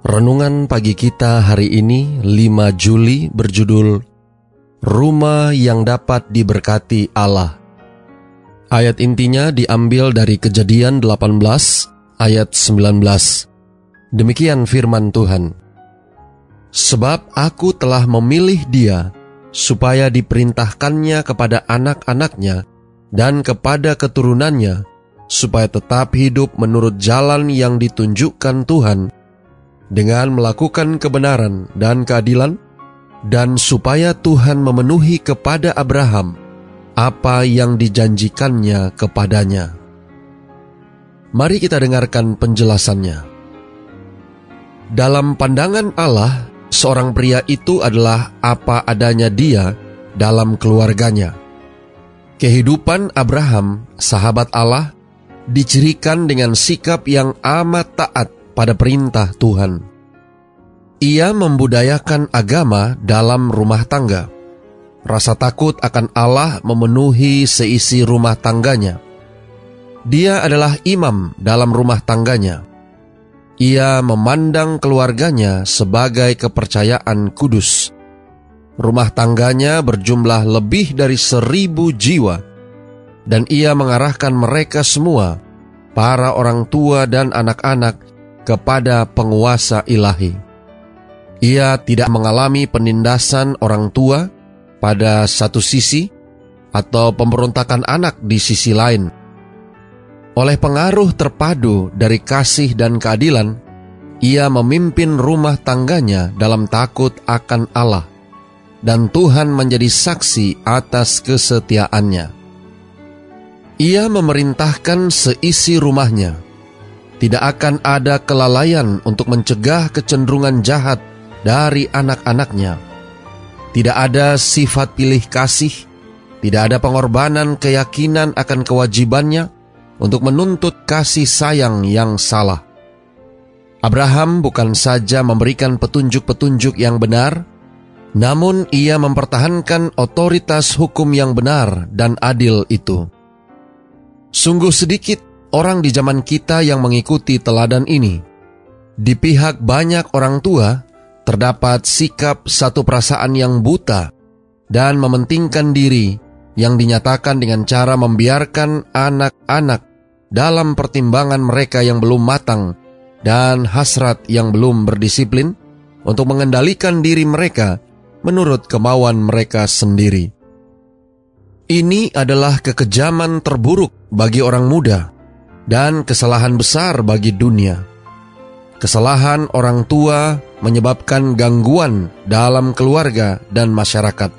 Renungan pagi kita hari ini 5 Juli berjudul Rumah yang dapat diberkati Allah. Ayat intinya diambil dari Kejadian 18 ayat 19. Demikian firman Tuhan. Sebab aku telah memilih dia supaya diperintahkannya kepada anak-anaknya dan kepada keturunannya supaya tetap hidup menurut jalan yang ditunjukkan Tuhan dengan melakukan kebenaran dan keadilan, dan supaya Tuhan memenuhi kepada Abraham apa yang dijanjikannya kepadanya. Mari kita dengarkan penjelasannya. Dalam pandangan Allah, seorang pria itu adalah apa adanya dia dalam keluarganya. Kehidupan Abraham, sahabat Allah, dicirikan dengan sikap yang amat taat pada perintah Tuhan. Ia membudayakan agama dalam rumah tangga. Rasa takut akan Allah memenuhi seisi rumah tangganya. Dia adalah imam dalam rumah tangganya. Ia memandang keluarganya sebagai kepercayaan kudus. Rumah tangganya berjumlah lebih dari seribu jiwa, dan ia mengarahkan mereka semua, para orang tua dan anak-anak, kepada penguasa ilahi. Ia tidak mengalami penindasan orang tua pada satu sisi atau pemberontakan anak di sisi lain. Oleh pengaruh terpadu dari kasih dan keadilan, ia memimpin rumah tangganya dalam takut akan Allah, dan Tuhan menjadi saksi atas kesetiaannya. Ia memerintahkan seisi rumahnya tidak akan ada kelalaian untuk mencegah kecenderungan jahat dari anak-anaknya. Tidak ada sifat pilih kasih, tidak ada pengorbanan keyakinan akan kewajibannya untuk menuntut kasih sayang yang salah. Abraham bukan saja memberikan petunjuk-petunjuk yang benar, namun ia mempertahankan otoritas hukum yang benar dan adil itu. Sungguh sedikit orang di zaman kita yang mengikuti teladan ini. Di pihak banyak orang tua, terdapat sikap satu perasaan yang buta dan mementingkan diri yang dinyatakan dengan cara membiarkan anak-anak dalam pertimbangan mereka yang belum matang dan hasrat yang belum berdisiplin untuk mengendalikan diri mereka menurut kemauan mereka sendiri. Ini adalah kekejaman terburuk bagi orang muda dan kesalahan besar bagi dunia. Kesalahan orang tua menyebabkan gangguan dalam keluarga dan masyarakat.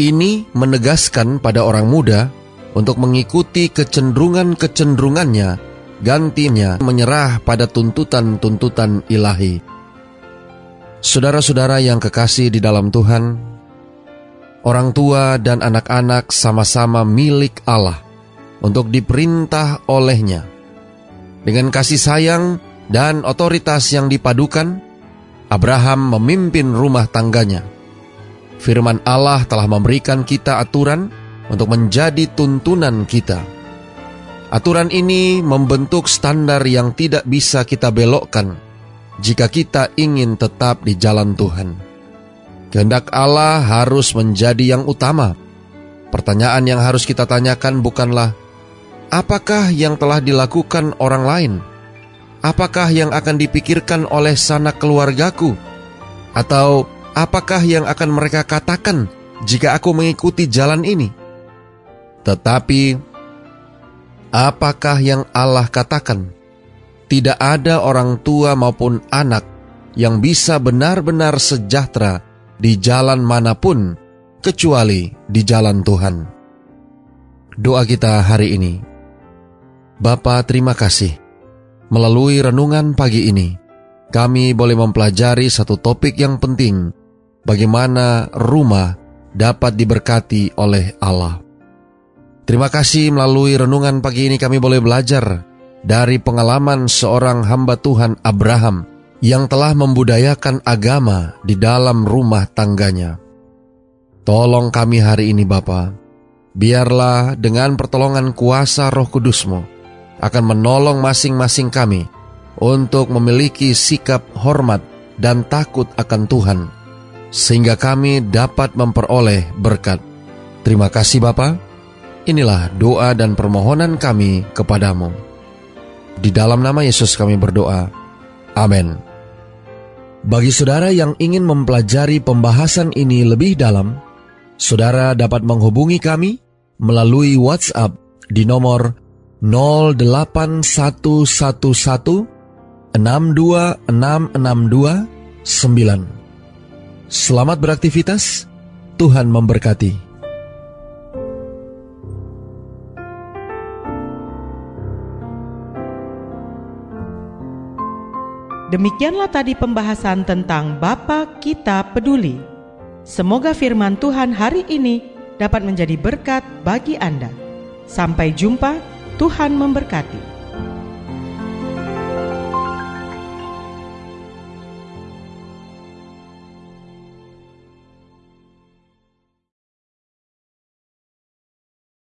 Ini menegaskan pada orang muda untuk mengikuti kecenderungan-kecenderungannya, gantinya menyerah pada tuntutan-tuntutan ilahi. Saudara-saudara yang kekasih di dalam Tuhan, orang tua dan anak-anak sama-sama milik Allah untuk diperintah olehnya. Dengan kasih sayang dan otoritas yang dipadukan, Abraham memimpin rumah tangganya. Firman Allah telah memberikan kita aturan untuk menjadi tuntunan kita. Aturan ini membentuk standar yang tidak bisa kita belokkan jika kita ingin tetap di jalan Tuhan. Kehendak Allah harus menjadi yang utama. Pertanyaan yang harus kita tanyakan bukanlah Apakah yang telah dilakukan orang lain? Apakah yang akan dipikirkan oleh sanak keluargaku? Atau apakah yang akan mereka katakan jika aku mengikuti jalan ini? Tetapi, apakah yang Allah katakan? Tidak ada orang tua maupun anak yang bisa benar-benar sejahtera di jalan mana pun kecuali di jalan Tuhan. Doa kita hari ini Bapa terima kasih. Melalui renungan pagi ini, kami boleh mempelajari satu topik yang penting, bagaimana rumah dapat diberkati oleh Allah. Terima kasih melalui renungan pagi ini kami boleh belajar dari pengalaman seorang hamba Tuhan Abraham yang telah membudayakan agama di dalam rumah tangganya. Tolong kami hari ini Bapa, biarlah dengan pertolongan kuasa roh kudusmu akan menolong masing-masing kami untuk memiliki sikap hormat dan takut akan Tuhan, sehingga kami dapat memperoleh berkat. Terima kasih Bapa. Inilah doa dan permohonan kami kepadamu. Di dalam nama Yesus kami berdoa. Amin. Bagi saudara yang ingin mempelajari pembahasan ini lebih dalam, saudara dapat menghubungi kami melalui WhatsApp di nomor 08111 62662 Selamat beraktivitas, Tuhan memberkati. Demikianlah tadi pembahasan tentang Bapa Kita Peduli. Semoga firman Tuhan hari ini dapat menjadi berkat bagi Anda. Sampai jumpa, Tuhan memberkati.